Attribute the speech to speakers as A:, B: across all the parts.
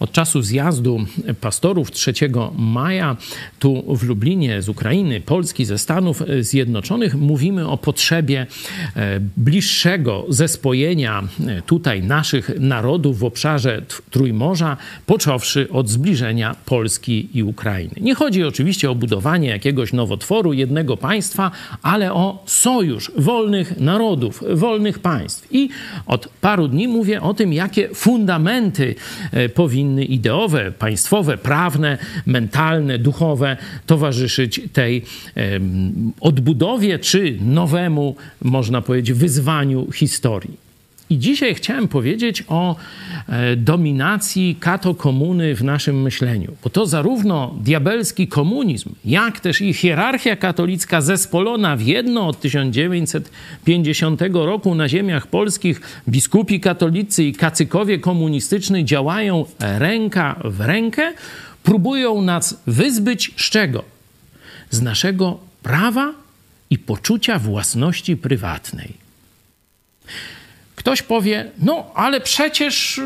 A: Od czasu zjazdu pastorów 3 maja tu w Lublinie z Ukrainy, Polski, ze Stanów Zjednoczonych mówimy o potrzebie e, bliższego zespojenia e, tutaj naszych narodów w obszarze Trójmorza, począwszy od zbliżenia Polski i Ukrainy. Nie chodzi oczywiście o budowanie jakiegoś nowotworu jednego państwa, ale o sojusz wolnych narodów, wolnych państw. I od paru dni mówię o tym, jakie fundamenty e, powinny ideowe, państwowe, prawne, mentalne, duchowe towarzyszyć tej odbudowie czy nowemu, można powiedzieć, wyzwaniu historii. I dzisiaj chciałem powiedzieć o e, dominacji kato-komuny w naszym myśleniu, bo to zarówno diabelski komunizm, jak też i hierarchia katolicka zespolona w jedno od 1950 roku na ziemiach polskich, biskupi katolicy i kacykowie komunistyczni działają ręka w rękę, próbują nas wyzbyć z czego? Z naszego prawa i poczucia własności prywatnej. Ktoś powie, no ale przecież y,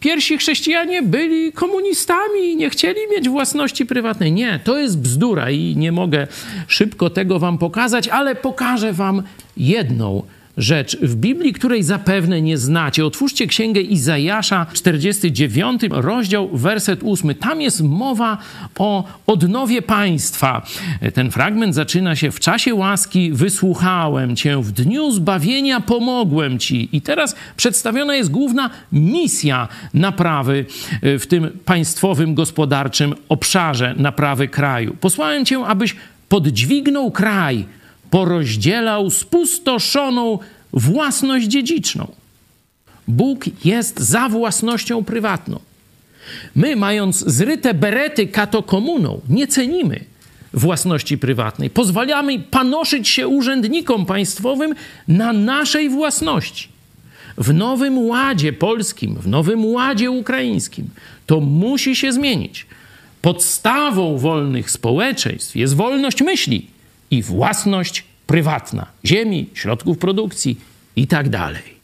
A: pierwsi chrześcijanie byli komunistami i nie chcieli mieć własności prywatnej. Nie, to jest bzdura i nie mogę szybko tego wam pokazać, ale pokażę wam jedną rzecz w Biblii, której zapewne nie znacie. Otwórzcie księgę Izajasza, 49 rozdział, werset 8. Tam jest mowa o odnowie państwa. Ten fragment zaczyna się w czasie łaski wysłuchałem cię, w dniu zbawienia pomogłem ci. I teraz przedstawiona jest główna misja naprawy e, w tym państwowym, gospodarczym obszarze naprawy kraju. Posłałem cię, abyś podźwignął kraj, porozdzielał spustoszoną własność dziedziczną. Bóg jest za własnością prywatną. My, mając zryte berety katokomuną, nie cenimy własności prywatnej. Pozwalamy panoszyć się urzędnikom państwowym na naszej własności. W nowym ładzie polskim, w nowym ładzie ukraińskim to musi się zmienić. Podstawą wolnych społeczeństw jest wolność myśli i własność prywatna ziemi, środków produkcji i tak.